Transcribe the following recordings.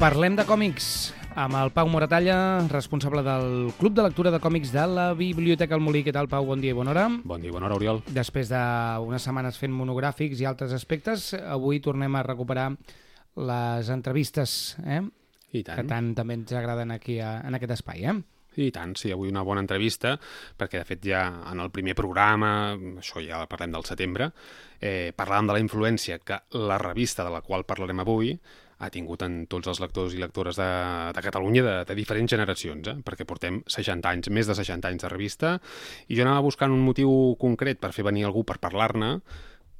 Parlem de còmics amb el Pau Moratalla, responsable del Club de Lectura de Còmics de la Biblioteca El Molí. Què tal, Pau? Bon dia i bona hora. Bon dia i bona hora, Oriol. Després d'unes setmanes fent monogràfics i altres aspectes, avui tornem a recuperar les entrevistes, eh? I tant. que tant també ens agraden aquí a, en aquest espai. Eh? I tant, sí, avui una bona entrevista, perquè de fet ja en el primer programa, això ja parlem del setembre, eh, parlàvem de la influència que la revista de la qual parlarem avui ha tingut en tots els lectors i lectores de, de Catalunya de, de diferents generacions, eh? perquè portem 60 anys, més de 60 anys de revista, i jo anava buscant un motiu concret per fer venir algú per parlar-ne,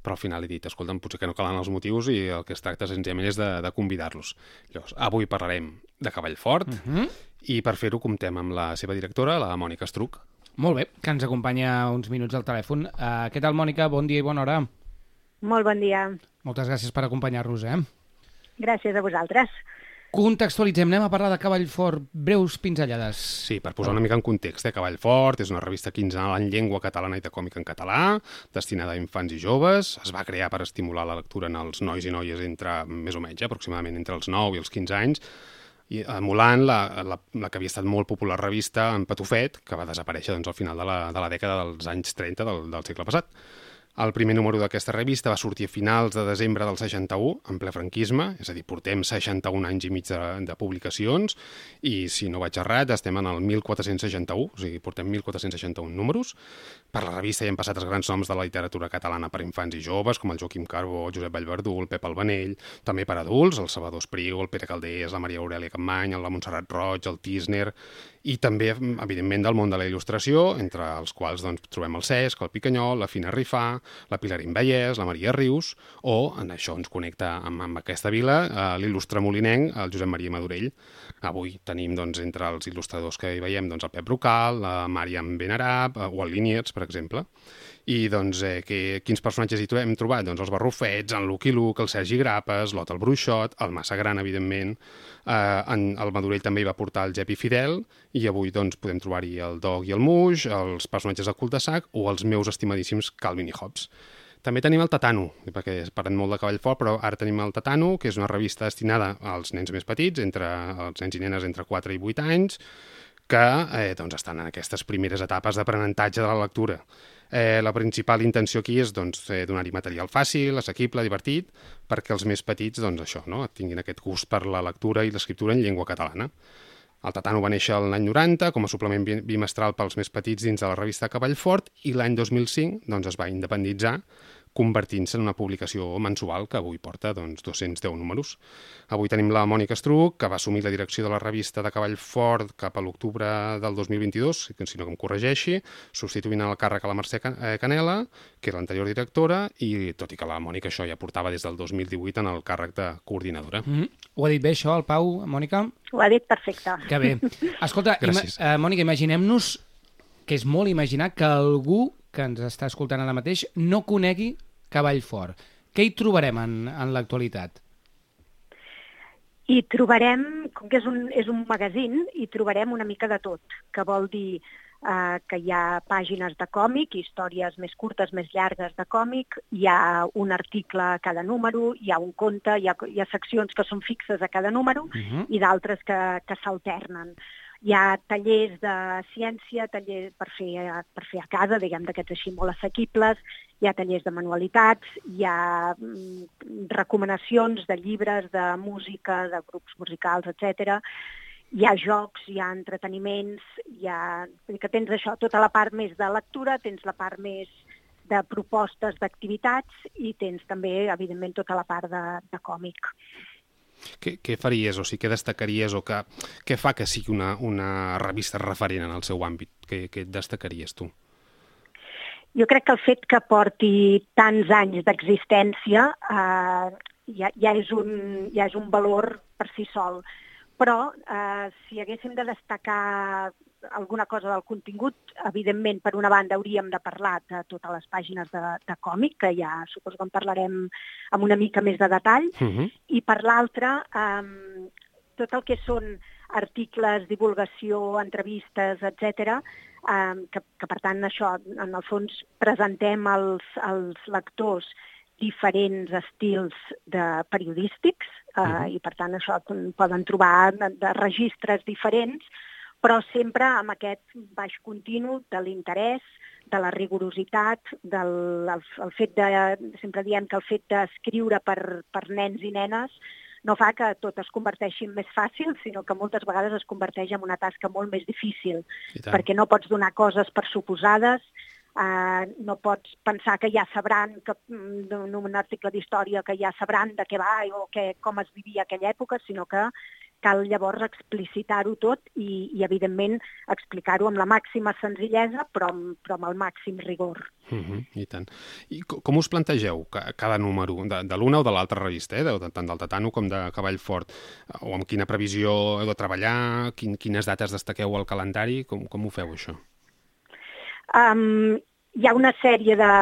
però al final he dit, escolta'm, potser que no calen els motius i el que es tracta senzillament és de, de convidar-los. Llavors, avui parlarem de Cavallfort uh Mhm. -huh. i per fer-ho comptem amb la seva directora, la Mònica Estruc. Molt bé, que ens acompanya uns minuts al telèfon. Uh, què tal, Mònica? Bon dia i bona hora. Molt bon dia. Moltes gràcies per acompanyar-nos, eh? Gràcies a vosaltres. Contextualitzem, anem a parlar de Cavallfort, breus pinzellades. Sí, per posar una mica en context, eh? Cavallfort és una revista quinzenal en llengua catalana i de còmic en català, destinada a infants i joves. Es va crear per estimular la lectura en els nois i noies entre, més o menys, eh? aproximadament entre els 9 i els 15 anys, i emulant la, la, la que havia estat molt popular revista en Patufet, que va desaparèixer doncs, al final de la, de la dècada dels anys 30 del, del segle passat. El primer número d'aquesta revista va sortir a finals de desembre del 61, en ple franquisme, és a dir, portem 61 anys i mig de, de publicacions, i si no vaig errat, estem en el 1461, o sigui, portem 1461 números. Per la revista hi han passat els grans noms de la literatura catalana per infants i joves, com el Joaquim Carbó, Josep Vallverdú, el Pep Albanell, també per adults, el Salvador Espriu, el Pere Caldés, la Maria Aurelia Campmany, la Montserrat Roig, el Tisner, i també, evidentment, del món de la il·lustració, entre els quals doncs, trobem el Cesc, el Picanyol, la Fina Rifà, la Pilarín Vallès, la Maria Rius, o, en això ens connecta amb, amb aquesta vila, eh, l'il·lustre molinenc, el Josep Maria Madurell. Avui tenim, doncs, entre els il·lustradors que hi veiem, doncs, el Pep Brocal, la Màriam Benarab, eh, o el Liniers, per exemple. I, doncs, eh, que, quins personatges hi hem trobat? Doncs els Barrufets, en Lucky Luke, el Sergi Grapes, l'Ot el Bruixot, el Massa Gran, evidentment, eh, en, el Madurell també hi va portar el Jepi Fidel, i avui, doncs, podem trobar-hi el Dog i el Muix, els personatges del cul de sac, o els meus estimadíssims Calvin i Hobbes. També tenim el Tatano, perquè parlem molt de Cavallfort, però ara tenim el Tatano, que és una revista destinada als nens més petits, entre els nens i nenes entre 4 i 8 anys, que eh, doncs estan en aquestes primeres etapes d'aprenentatge de la lectura. Eh, la principal intenció aquí és doncs, eh, donar-hi material fàcil, assequible, divertit, perquè els més petits doncs, això, no? tinguin aquest gust per la lectura i l'escriptura en llengua catalana. El Tatano va néixer l'any 90 com a suplement bi- bimestral pels més petits dins de la revista Cavallfort i l'any 2005 doncs, es va independitzar convertint-se en una publicació mensual que avui porta doncs, 210 números. Avui tenim la Mònica Estruc, que va assumir la direcció de la revista de Cavallfort cap a l'octubre del 2022, que si no que em corregeixi, substituint el càrrec a la Mercè eh, Canela, que era l'anterior directora, i tot i que la Mònica això ja portava des del 2018 en el càrrec de coordinadora. Mm -hmm. Ho ha dit bé, això, el Pau, Mònica? Ho ha dit perfecte. Que bé. Escolta, ima uh, Mònica, imaginem-nos, que és molt imaginar, que algú que ens està escoltant ara mateix no conegui Cavallfort. Què hi trobarem en, en l'actualitat? I trobarem, com que és un, és un magazín, hi trobarem una mica de tot, que vol dir eh, que hi ha pàgines de còmic, històries més curtes, més llargues de còmic, hi ha un article a cada número, hi ha un conte, hi ha, hi ha seccions que són fixes a cada número Uh -huh. i d'altres que, que s'alternen. Hi ha tallers de ciència, tallers per fer, per fer a casa, diguem d'aquests així molt assequibles, hi ha tallers de manualitats, hi ha mm, recomanacions de llibres, de música, de grups musicals, etc. Hi ha jocs, hi ha entreteniments, hi ha... que tens això, tota la part més de lectura, tens la part més de propostes d'activitats i tens també, evidentment, tota la part de, de còmic. Què, què faries o sigui, què destacaries o que, què fa que sigui una, una revista referent en el seu àmbit? Què, què destacaries tu? Jo crec que el fet que porti tants anys d'existència eh, ja, ja, és un, ja és un valor per si sol. Però eh, si haguéssim de destacar alguna cosa del contingut, evidentment, per una banda, hauríem de parlar de totes les pàgines de, de còmic, que ja suposo que en parlarem amb una mica més de detall, uh Mhm. -huh. i per l'altra, eh, tot el que són articles, divulgació, entrevistes, etc, eh, que, que per tant això, en el fons, presentem als, als lectors diferents estils de periodístics eh, uh. -huh. i per tant això poden trobar de, de registres diferents, però sempre amb aquest baix continu de l'interès, de la rigorositat, del el, el fet de, sempre diem que el fet d'escriure per, per nens i nenes no fa que tot es converteixi en més fàcil, sinó que moltes vegades es converteix en una tasca molt més difícil, perquè no pots donar coses per suposades, eh, no pots pensar que ja sabran, que, mm, en un article d'història, que ja sabran de què va o que, com es vivia aquella època, sinó que cal llavors explicitar-ho tot i, i evidentment, explicar-ho amb la màxima senzillesa, però amb, però amb el màxim rigor. Uh -huh, I tant. I co- com us plantegeu ca- cada número, de, de l'una o de l'altra revista, eh? de, tant del Tatano com de Cavall Fort? O amb quina previsió heu de treballar? Quin, quines dates destaqueu al calendari? Com, com ho feu, això? Um, hi ha una sèrie de,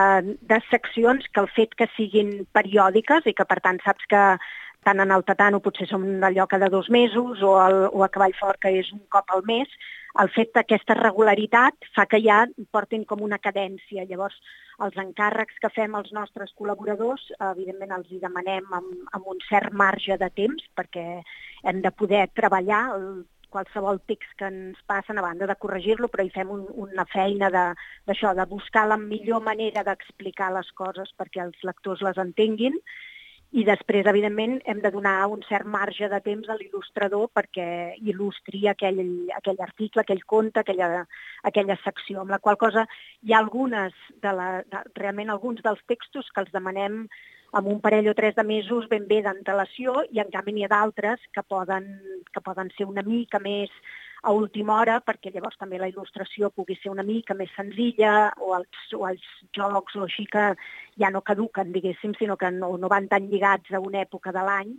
de seccions que el fet que siguin periòdiques i que per tant saps que tant en el Tatano potser són allò cada dos mesos o, el, o a Cavall Fort que és un cop al mes, el fet d'aquesta regularitat fa que ja portin com una cadència. Llavors, els encàrrecs que fem als nostres col·laboradors, evidentment els hi demanem amb, amb un cert marge de temps perquè hem de poder treballar el, qualsevol text que ens passen a banda de corregir-lo, però hi fem un, una feina d'això, de, de buscar la millor manera d'explicar les coses perquè els lectors les entenguin. I després, evidentment, hem de donar un cert marge de temps a l'il·lustrador perquè il·lustri aquell, aquell article, aquell conte, aquella, aquella secció, amb la qual cosa hi ha algunes, de la, de, realment alguns dels textos que els demanem amb un parell o tres de mesos ben bé d'antelació i en canvi n'hi ha d'altres que, poden, que poden ser una mica més a última hora perquè llavors també la il·lustració pugui ser una mica més senzilla o els, o els jocs o així que ja no caduquen, diguéssim, sinó que no, no van tan lligats a una època de l'any,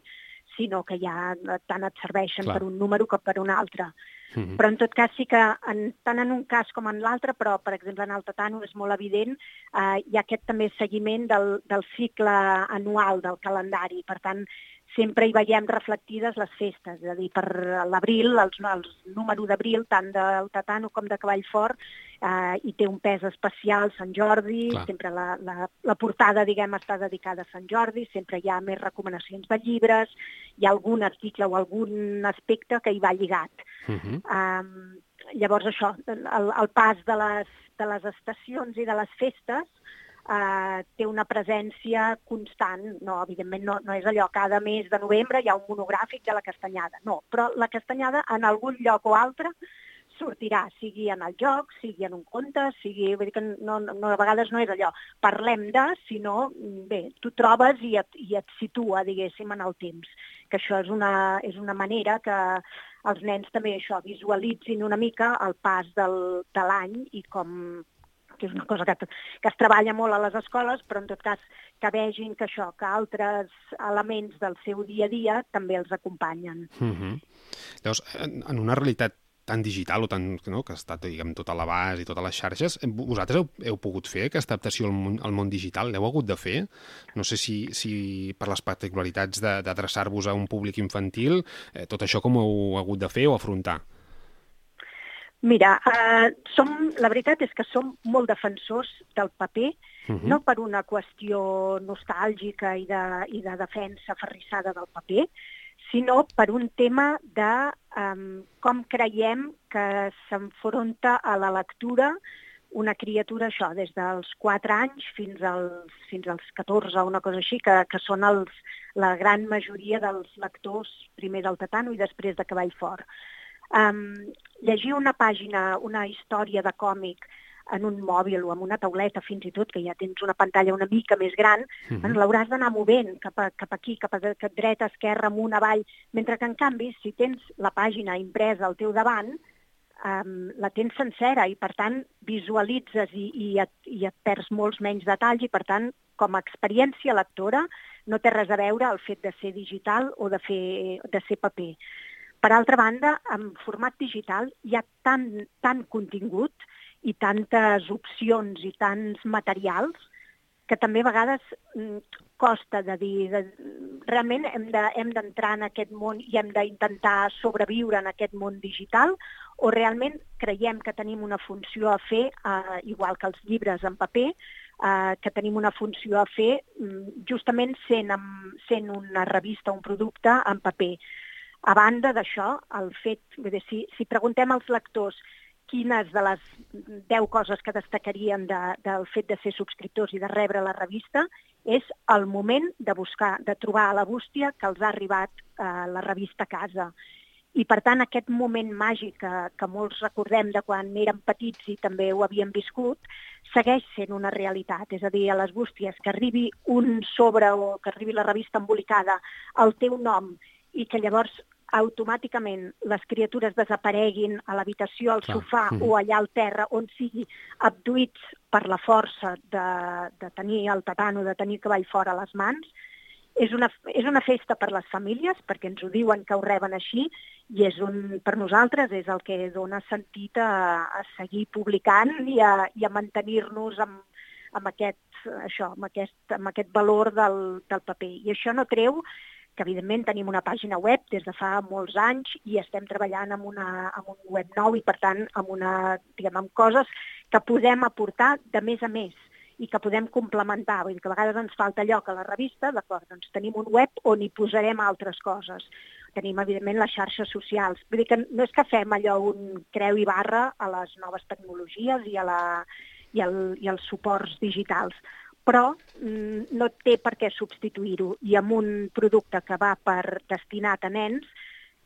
sinó que ja tant et serveixen Clar. per un número com per un altre. -huh. Però en tot cas sí que en, tant en un cas com en l'altre, però per exemple en el Tatano és molt evident, eh, hi ha aquest també seguiment del, del cicle anual del calendari. Per tant, sempre hi veiem reflectides les festes, és a dir, per l'abril, els número d'abril, tant del Tatano com de Cavall Fort, eh, hi té un pes especial Sant Jordi, Clar. sempre la, la, la portada, diguem, està dedicada a Sant Jordi, sempre hi ha més recomanacions de llibres, hi ha algun article o algun aspecte que hi va lligat. Uh -huh. Um, llavors això, el, el pas de les, de les estacions i de les festes uh, té una presència constant. No, evidentment no, no és allò, cada mes de novembre hi ha un monogràfic de la castanyada. No, però la castanyada en algun lloc o altre sortirà, sigui en el joc, sigui en un conte, sigui... Vull dir que no, no, a vegades no és allò, parlem de, sinó, bé, tu trobes i et, i et situa, diguéssim, en el temps. Que això és una, és una manera que els nens també això visualitzin una mica el pas del, de l'any i com que és una cosa que, que es treballa molt a les escoles, però en tot cas que vegin que això, que altres elements del seu dia a dia també els acompanyen. Uh -huh. Llavors, en una realitat tan digital o tan, no, que està diguem, tot a l'abast i totes les xarxes, vosaltres heu, heu pogut fer aquesta adaptació al món, al món digital? L'heu hagut de fer? No sé si, si per les particularitats de- d'adreçar-vos a un públic infantil, eh, tot això com ho heu hagut de fer o afrontar? Mira, eh, som, la veritat és que som molt defensors del paper, Uh -huh. no per una qüestió nostàlgica i de, i de defensa ferrissada del paper, sinó per un tema de um, com creiem que s'enfronta a la lectura una criatura, això, des dels 4 anys fins als, fins als 14 o una cosa així, que, que són els, la gran majoria dels lectors, primer del Tatano i després de Cavall Fort. Um, llegir una pàgina, una història de còmic en un mòbil o en una tauleta fins i tot, que ja tens una pantalla una mica més gran, mm -hmm. l'hauràs d'anar movent cap, a, cap aquí, cap a cap dreta, esquerra, amunt, avall, mentre que en canvi, si tens la pàgina impresa al teu davant, um, la tens sencera i per tant visualitzes i, i, et, i et perds molts menys detalls i per tant com a experiència lectora no té res a veure el fet de ser digital o de, fer, de ser paper. Per altra banda, en format digital hi ha tant, tant contingut i tantes opcions i tants materials que també a vegades mm, costa de dir, de, realment hem d'entrar de, hem en aquest món i hem d'intentar sobreviure en aquest món digital o realment creiem que tenim una funció a fer, eh, igual que els llibres en paper, eh, que tenim una funció a fer mm, justament sent, amb, sent una revista, un producte en paper. A banda d'això, el fet, dir, si, si preguntem als lectors quines de les 10 coses que destacarien de, del fet de ser subscriptors i de rebre la revista és el moment de buscar, de trobar a la bústia que els ha arribat eh, la revista a casa. I, per tant, aquest moment màgic que, que molts recordem de quan érem petits i també ho havíem viscut, segueix sent una realitat. És a dir, a les bústies, que arribi un sobre o que arribi la revista embolicada al teu nom i que llavors automàticament les criatures desapareguin a l'habitació, al sofà mm o allà al terra, on sigui abduïts per la força de, de tenir el tatano, de tenir cavall fora a les mans, és una, és una festa per les famílies, perquè ens ho diuen que ho reben així, i és un, per nosaltres és el que dona sentit a, a seguir publicant i a, i a mantenir-nos amb, amb, aquest, això, amb, aquest, amb aquest valor del, del paper. I això no treu que evidentment tenim una pàgina web des de fa molts anys i estem treballant amb, una, amb un web nou i, per tant, amb, una, diguem, amb coses que podem aportar de més a més i que podem complementar. Vull dir que a vegades ens falta lloc a la revista, d'acord, doncs tenim un web on hi posarem altres coses. Tenim, evidentment, les xarxes socials. Vull dir que no és que fem allò un creu i barra a les noves tecnologies i, a la, i, al, i als suports digitals, però mm, no té per què substituir-ho. I amb un producte que va per destinat a nens,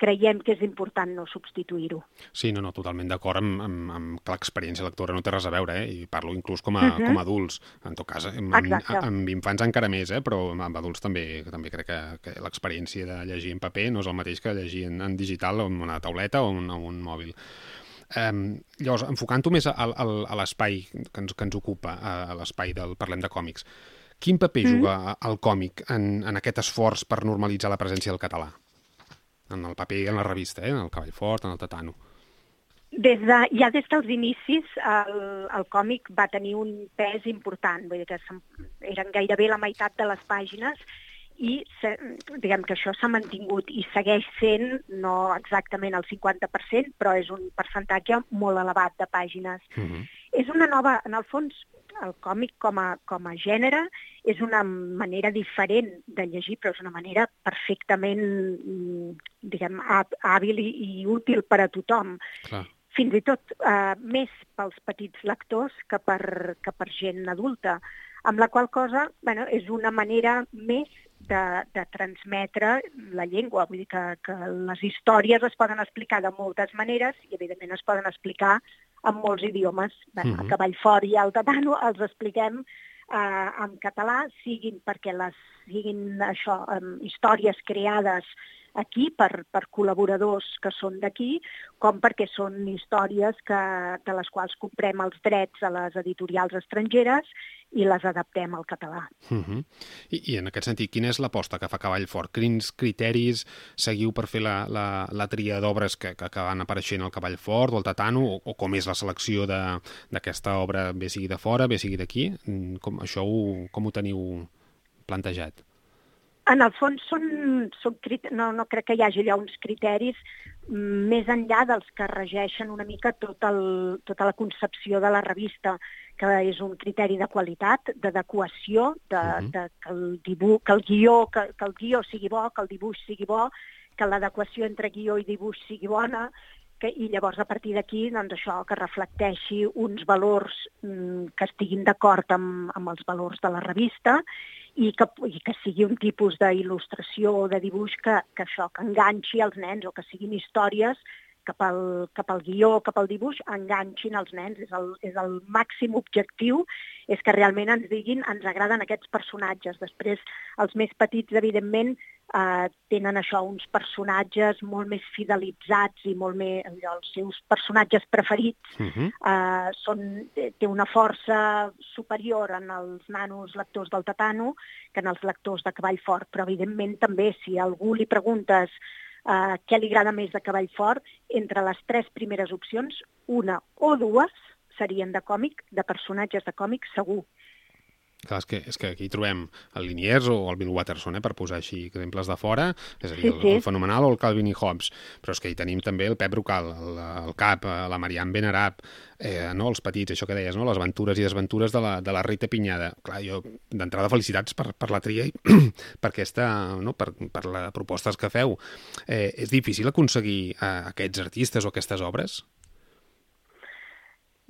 creiem que és important no substituir-ho. Sí, no, no, totalment d'acord amb, amb, amb que l'experiència lectora no té res a veure, eh? i parlo inclús com a, uh mhm. -huh. com a adults, en tot cas, amb, amb, amb infants encara més, eh? però amb adults també també crec que, que l'experiència de llegir en paper no és el mateix que llegir en, en digital o en una tauleta o en, en un mòbil. Um, llavors, enfocant-ho més a, a, a l'espai que, ens, que ens ocupa, a l'espai del Parlem de Còmics, quin paper mm. juga el còmic en, en aquest esforç per normalitzar la presència del català? En el paper, en la revista, eh? en el Cavall Fort, en el Tatano. Des de, ja des dels inicis el, el còmic va tenir un pes important, vull dir que eren gairebé la meitat de les pàgines i diguem que això s'ha mantingut i segueix sent no exactament el 50%, però és un percentatge molt elevat de pàgines. Uh mhm. -huh. És una nova, en el fons, el còmic com a, com a gènere és una manera diferent de llegir, però és una manera perfectament, diguem, hàbil i, i útil per a tothom. Clar. Fins i tot eh, més pels petits lectors que per, que per gent adulta amb la qual cosa bueno, és una manera més de, de transmetre la llengua. Vull dir que, que les històries es poden explicar de moltes maneres i, evidentment, es poden explicar en molts idiomes. Bé, mm -hmm. A Cavall Fort i al Tatano els expliquem eh, en català, siguin perquè les siguin això, um, històries creades aquí per, per col·laboradors que són d'aquí, com perquè són històries que, de les quals comprem els drets a les editorials estrangeres i les adaptem al català. Uh -huh. I, I en aquest sentit, quina és l'aposta que fa Cavall Fort? Quins criteris seguiu per fer la, la, la tria d'obres que, que, van apareixent al Cavall Fort o al Tatano, o, o com és la selecció d'aquesta obra, bé sigui de fora, bé sigui d'aquí? Mm, com, això ho, com ho teniu plantejat? En el fons són, són no, no crec que hi hagi allà uns criteris més enllà dels que regeixen una mica tot el, tota la concepció de la revista, que és un criteri de qualitat, d'adequació, de, uh -huh. de, que, el dibuix, que, el guió, que, que el guió sigui bo, que el dibuix sigui bo, que l'adequació entre guió i dibuix sigui bona, que, i llavors a partir d'aquí doncs això que reflecteixi uns valors mm, que estiguin d'acord amb, amb els valors de la revista i que, i que sigui un tipus d'il·lustració o de dibuix que, que això, que enganxi els nens o que siguin històries cap al, cap al guió, cap al dibuix, enganxin els nens. És el, és el màxim objectiu, és que realment ens diguin ens agraden aquests personatges. Després, els més petits, evidentment, eh, tenen això, uns personatges molt més fidelitzats i molt més, allò, els seus personatges preferits uh -huh. eh, són, té una força superior en els nanos lectors del Tatano que en els lectors de Cavall Fort, però evidentment també si a algú li preguntes eh, què li agrada més de Cavall Fort, entre les tres primeres opcions, una o dues serien de còmic, de personatges de còmic, segur. Clar, és que, és que aquí trobem el Liniers o el Bill Watterson, eh, per posar així exemples de fora, és a dir, el, el Fenomenal o el Calvin i Hobbes, però és que hi tenim també el Pep Brocal, el, el Cap, eh, la Marianne Benarab, eh, no, els petits, això que deies, no? les aventures i desventures de la, de la Rita Pinyada. Clar, jo, d'entrada, felicitats per, per la tria i per, aquesta, no? per, per les propostes que feu. Eh, és difícil aconseguir eh, aquests artistes o aquestes obres?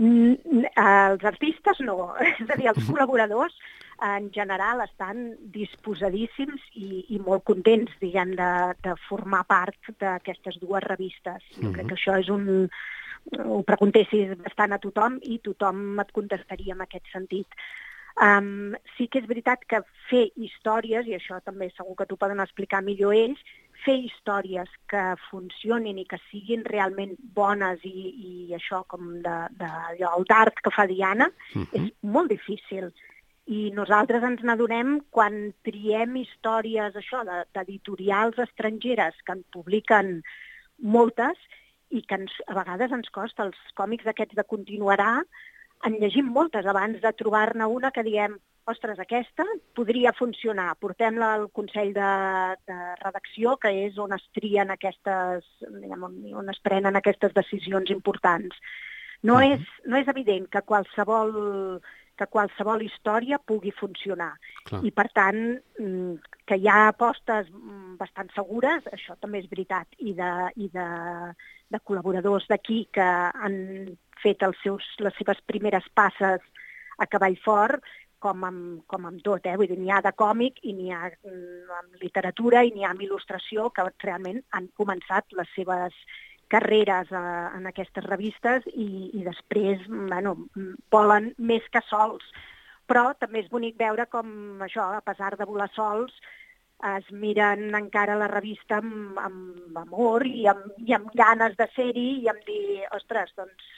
Mm, els artistes no, és a dir, els col·laboradors en general estan disposadíssims i, i molt contents, diguem, de, de formar part d'aquestes dues revistes. Jo crec que això és un... ho preguntessis bastant a tothom i tothom et contestaria en aquest sentit. Um, sí que és veritat que fer històries, i això també segur que t'ho poden explicar millor ells, fer històries que funcionin i que siguin realment bones i, i això com de, de allò, el d'art que fa Diana, uh -huh. és molt difícil. I nosaltres ens n'adonem quan triem històries això d'editorials estrangeres que en publiquen moltes i que ens, a vegades ens costa els còmics d'aquests de continuarà en llegim moltes abans de trobar-ne una que diem ostres, aquesta podria funcionar, portem-la al Consell de, de Redacció, que és on es trien aquestes, diguem, on, on es prenen aquestes decisions importants. No, uh -huh. és, no és evident que qualsevol, que qualsevol història pugui funcionar. Clar. I, per tant, mm, que hi ha apostes mm, bastant segures, això també és veritat, i de, i de, de col·laboradors d'aquí que han fet els seus, les seves primeres passes a cavall fort com amb, com amb tot, eh? vull dir, n'hi ha de còmic i n'hi ha mm, amb literatura i n'hi ha amb il·lustració que realment han començat les seves carreres a, eh, en aquestes revistes i, i després bueno, volen més que sols. Però també és bonic veure com això, a pesar de volar sols, es miren encara la revista amb, amb amor i amb, i amb ganes de ser-hi i amb dir, ostres, doncs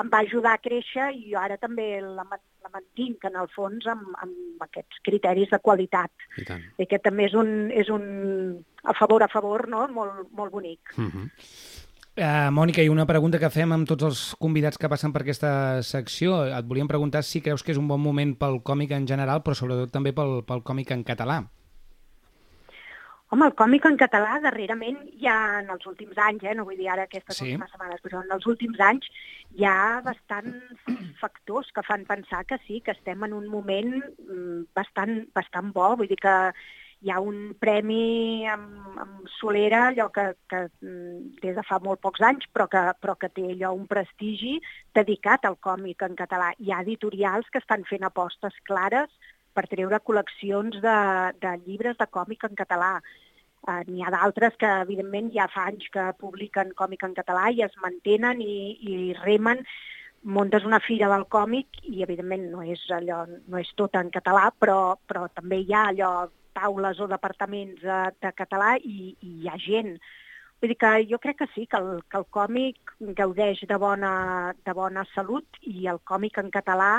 em va ajudar a créixer i jo ara també la, la mantinc en el fons amb, amb aquests criteris de qualitat. I, tant. I que també és un, és un a favor a favor no? molt, molt bonic. Uh -huh. Uh, Mònica, i una pregunta que fem amb tots els convidats que passen per aquesta secció. Et volíem preguntar si creus que és un bon moment pel còmic en general, però sobretot també pel, pel còmic en català. Home, el còmic en català darrerament ja en els últims anys, eh, no vull dir ara aquestes sí. últimes setmanes, però en els últims anys hi ha bastants factors que fan pensar que sí, que estem en un moment mm, bastant, bastant bo, vull dir que hi ha un premi amb, amb Solera, allò que, que mm, des de fa molt pocs anys, però que, però que té allò un prestigi dedicat al còmic en català. Hi ha editorials que estan fent apostes clares per treure col·leccions de, de llibres de còmic en català. Uh, N'hi ha d'altres que, evidentment, ja fa anys que publiquen còmic en català i es mantenen i, i remen. Muntes una fira del còmic i, evidentment, no és, allò, no és tot en català, però, però també hi ha allò taules o departaments de, de català i, i hi ha gent. Vull dir que jo crec que sí, que el, que el còmic gaudeix de bona, de bona salut i el còmic en català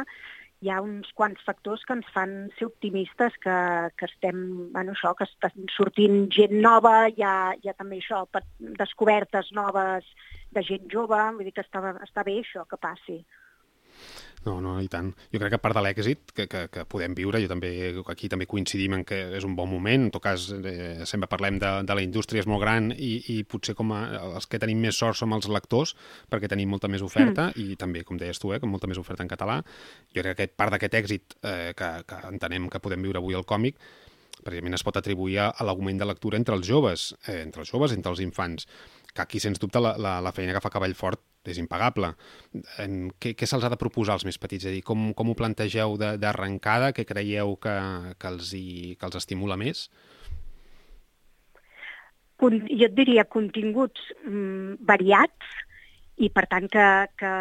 hi ha uns quants factors que ens fan ser optimistes que, que estem, bueno, això, que estan sortint gent nova, hi ha, hi ha també això, descobertes noves de gent jove, vull dir que està, està bé això que passi. No, no, i tant. Jo crec que part de l'èxit que, que, que podem viure, jo també aquí també coincidim en que és un bon moment, en tot cas eh, sempre parlem de, de la indústria és molt gran i, i potser com a, els que tenim més sort som els lectors perquè tenim molta més oferta mm. i també, com deies tu, eh, com molta més oferta en català. Jo crec que part d'aquest èxit eh, que, que entenem que podem viure avui al còmic precisament es pot atribuir a, a l'augment de lectura entre els joves, eh, entre els joves, entre els infants que aquí, sens dubte, la, la, la feina que fa Cavall Fort és impagable. En, què què se'ls ha de proposar als més petits? És a dir, com, com ho plantegeu d'arrencada? Què creieu que, que, els hi, que els estimula més? Jo et diria continguts mm, variats, i per tant que, que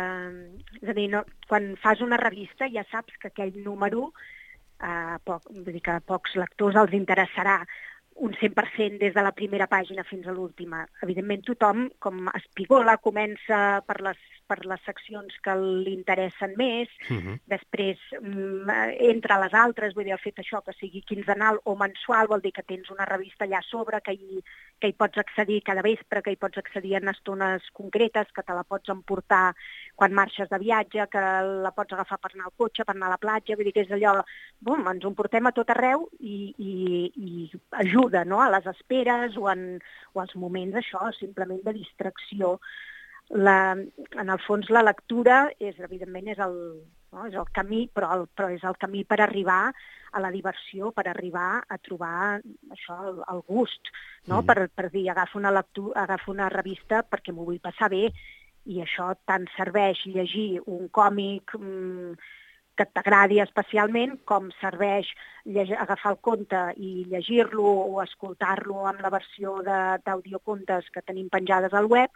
és a dir, no, quan fas una revista ja saps que aquell número eh, poc, vull dir que a pocs lectors els interessarà un 100% des de la primera pàgina fins a l'última. Evidentment tothom, com espigola, comença per les per les seccions que li interessen més, uh -huh. després mm, entre les altres, vull dir, el fet això que sigui quinzenal o mensual vol dir que tens una revista allà a sobre que hi, que hi pots accedir cada vespre, que hi pots accedir en estones concretes, que te la pots emportar quan marxes de viatge, que la pots agafar per anar al cotxe, per anar a la platja, vull dir que és allò, bom, ens ho portem a tot arreu i, i, i ajuda no? a les esperes o, en, o als moments, això, simplement de distracció la, en el fons la lectura és, evidentment, és el, no? és el camí, però, el, però és el camí per arribar a la diversió, per arribar a trobar això, el, el gust, no? Mm. per, per dir, agafo una, lectura, agafo una revista perquè m'ho vull passar bé, i això tant serveix llegir un còmic mmm, que t'agradi especialment, com serveix agafar el conte i llegir-lo o escoltar-lo amb la versió d'audiocontes que tenim penjades al web,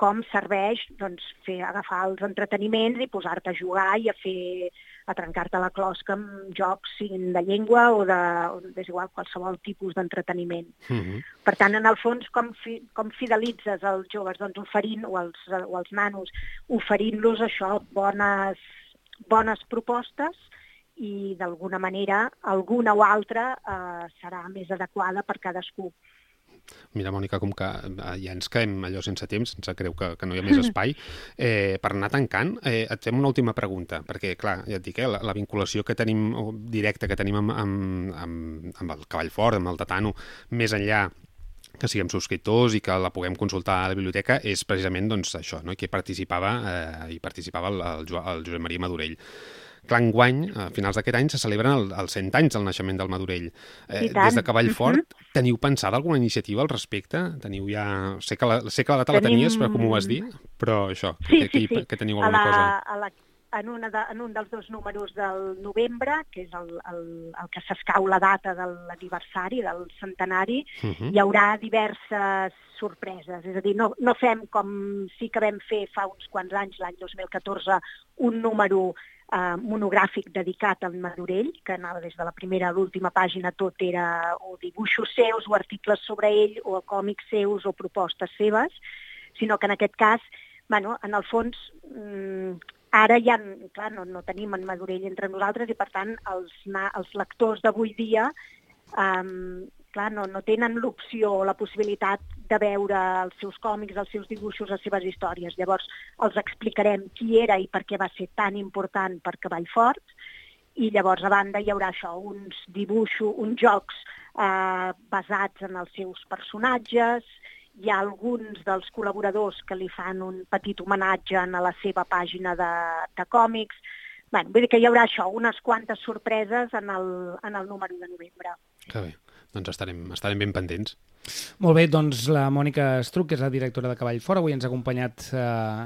com serveix doncs, fer, agafar els entreteniments i posar-te a jugar i a fer a trencar-te la closca amb jocs, siguin de llengua o de, o és igual, qualsevol tipus d'entreteniment. Uh mhm. -huh. Per tant, en el fons, com, fi, com fidelitzes els joves? Doncs oferint, o els, o els nanos, oferint-los això, bones, bones propostes i d'alguna manera alguna o altra eh, serà més adequada per cadascú. Mira, Mònica, com que eh, ja ens quedem allò sense temps, ens creu que, que no hi ha més espai, eh, per anar tancant, eh, et fem una última pregunta, perquè, clar, ja et dic, eh, la, la vinculació que tenim, directa que tenim amb, amb, amb, amb el Cavall Fort, amb el Tatano, més enllà que siguem subscriptors i que la puguem consultar a la biblioteca és precisament doncs, això, no? que participava, eh, hi participava el, el, el Josep Maria Madurell. Clar, enguany, a finals d'aquest any, se celebren el, els 100 anys del naixement del Madurell. Eh, des de Cavallfort, uh -huh. teniu pensada alguna iniciativa al respecte? Teniu ja... Sé que la, sé que la data Tenim... la tenies, però com ho vas dir, però això, sí, que, sí, que, sí. que teniu alguna a la, cosa. A la, en, una de, en un dels dos números del novembre, que és el, el, el que s'escau la data de l'aniversari, del centenari, uh -huh. hi haurà diverses sorpreses. És a dir, no, no fem com sí que vam fer fa uns quants anys, l'any 2014, un número eh, monogràfic dedicat al Madurell, que anava des de la primera a l'última pàgina, tot era o dibuixos seus o articles sobre ell o còmics seus o propostes seves, sinó que en aquest cas, bueno, en el fons, mm, ara ja, clar, no, no tenim en Madurell entre nosaltres i per tant els, els lectors d'avui dia um, clar, no, no tenen l'opció o la possibilitat de veure els seus còmics, els seus dibuixos, les seves històries. Llavors els explicarem qui era i per què va ser tan important per Cavallfort i llavors a banda hi haurà això, uns dibuixos, uns jocs eh, basats en els seus personatges, hi ha alguns dels col·laboradors que li fan un petit homenatge a la seva pàgina de, de còmics. Bé, vull dir que hi haurà això, unes quantes sorpreses en el, en el número de novembre. Que bé doncs estarem, estarem ben pendents. Molt bé, doncs la Mònica Estruc, que és la directora de Cavall Fora, avui ens ha acompanyat eh,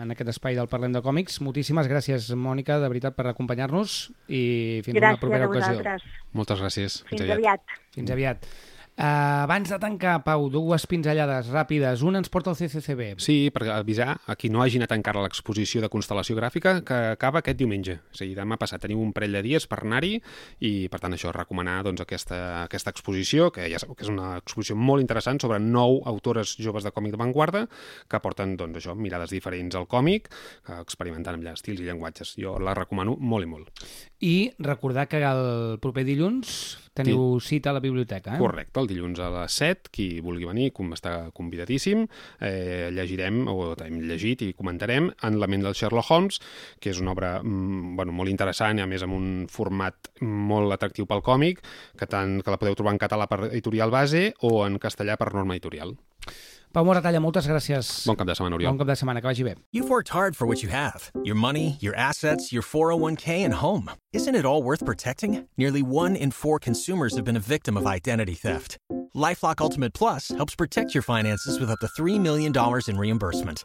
en aquest espai del Parlem de Còmics. Moltíssimes gràcies, Mònica, de veritat, per acompanyar-nos i fins gràcies una propera ocasió. Moltes gràcies. Fins, fins aviat. aviat. Fins aviat. Uh, abans de tancar, Pau, dues pinzellades ràpides. Una ens porta al CCCB. Sí, per avisar a qui no hagi anat encara a l'exposició de constel·lació gràfica que acaba aquest diumenge. O sigui, demà passat teniu un parell de dies per anar-hi i, per tant, això, recomanar doncs, aquesta, aquesta exposició, que ja sabeu que és una exposició molt interessant sobre nou autores joves de còmic d'avantguarda que porten doncs, això, mirades diferents al còmic, experimentant amb estils i llenguatges. Jo la recomano molt i molt. I recordar que el proper dilluns teniu sí. cita a la biblioteca, eh? Correcte, el dilluns a les 7, qui vulgui venir com està convidadíssim. Eh, llegirem, o hem llegit i comentarem, En la ment del Sherlock Holmes, que és una obra mm, bueno, molt interessant i a més amb un format molt atractiu pel còmic, que, tant, que la podeu trobar en català per Editorial Base o en castellà per Norma Editorial. Pau Moratalla, moltes gràcies. Bon cap de setmana, Oriol. Bon cap de setmana, que vagi bé. You've worked hard for what you have. Your money, your assets, your 401k and home. Isn't it all worth protecting? Nearly one in four consumers have been a victim of identity theft. LifeLock Ultimate Plus helps protect your finances with up to $3 million in reimbursement.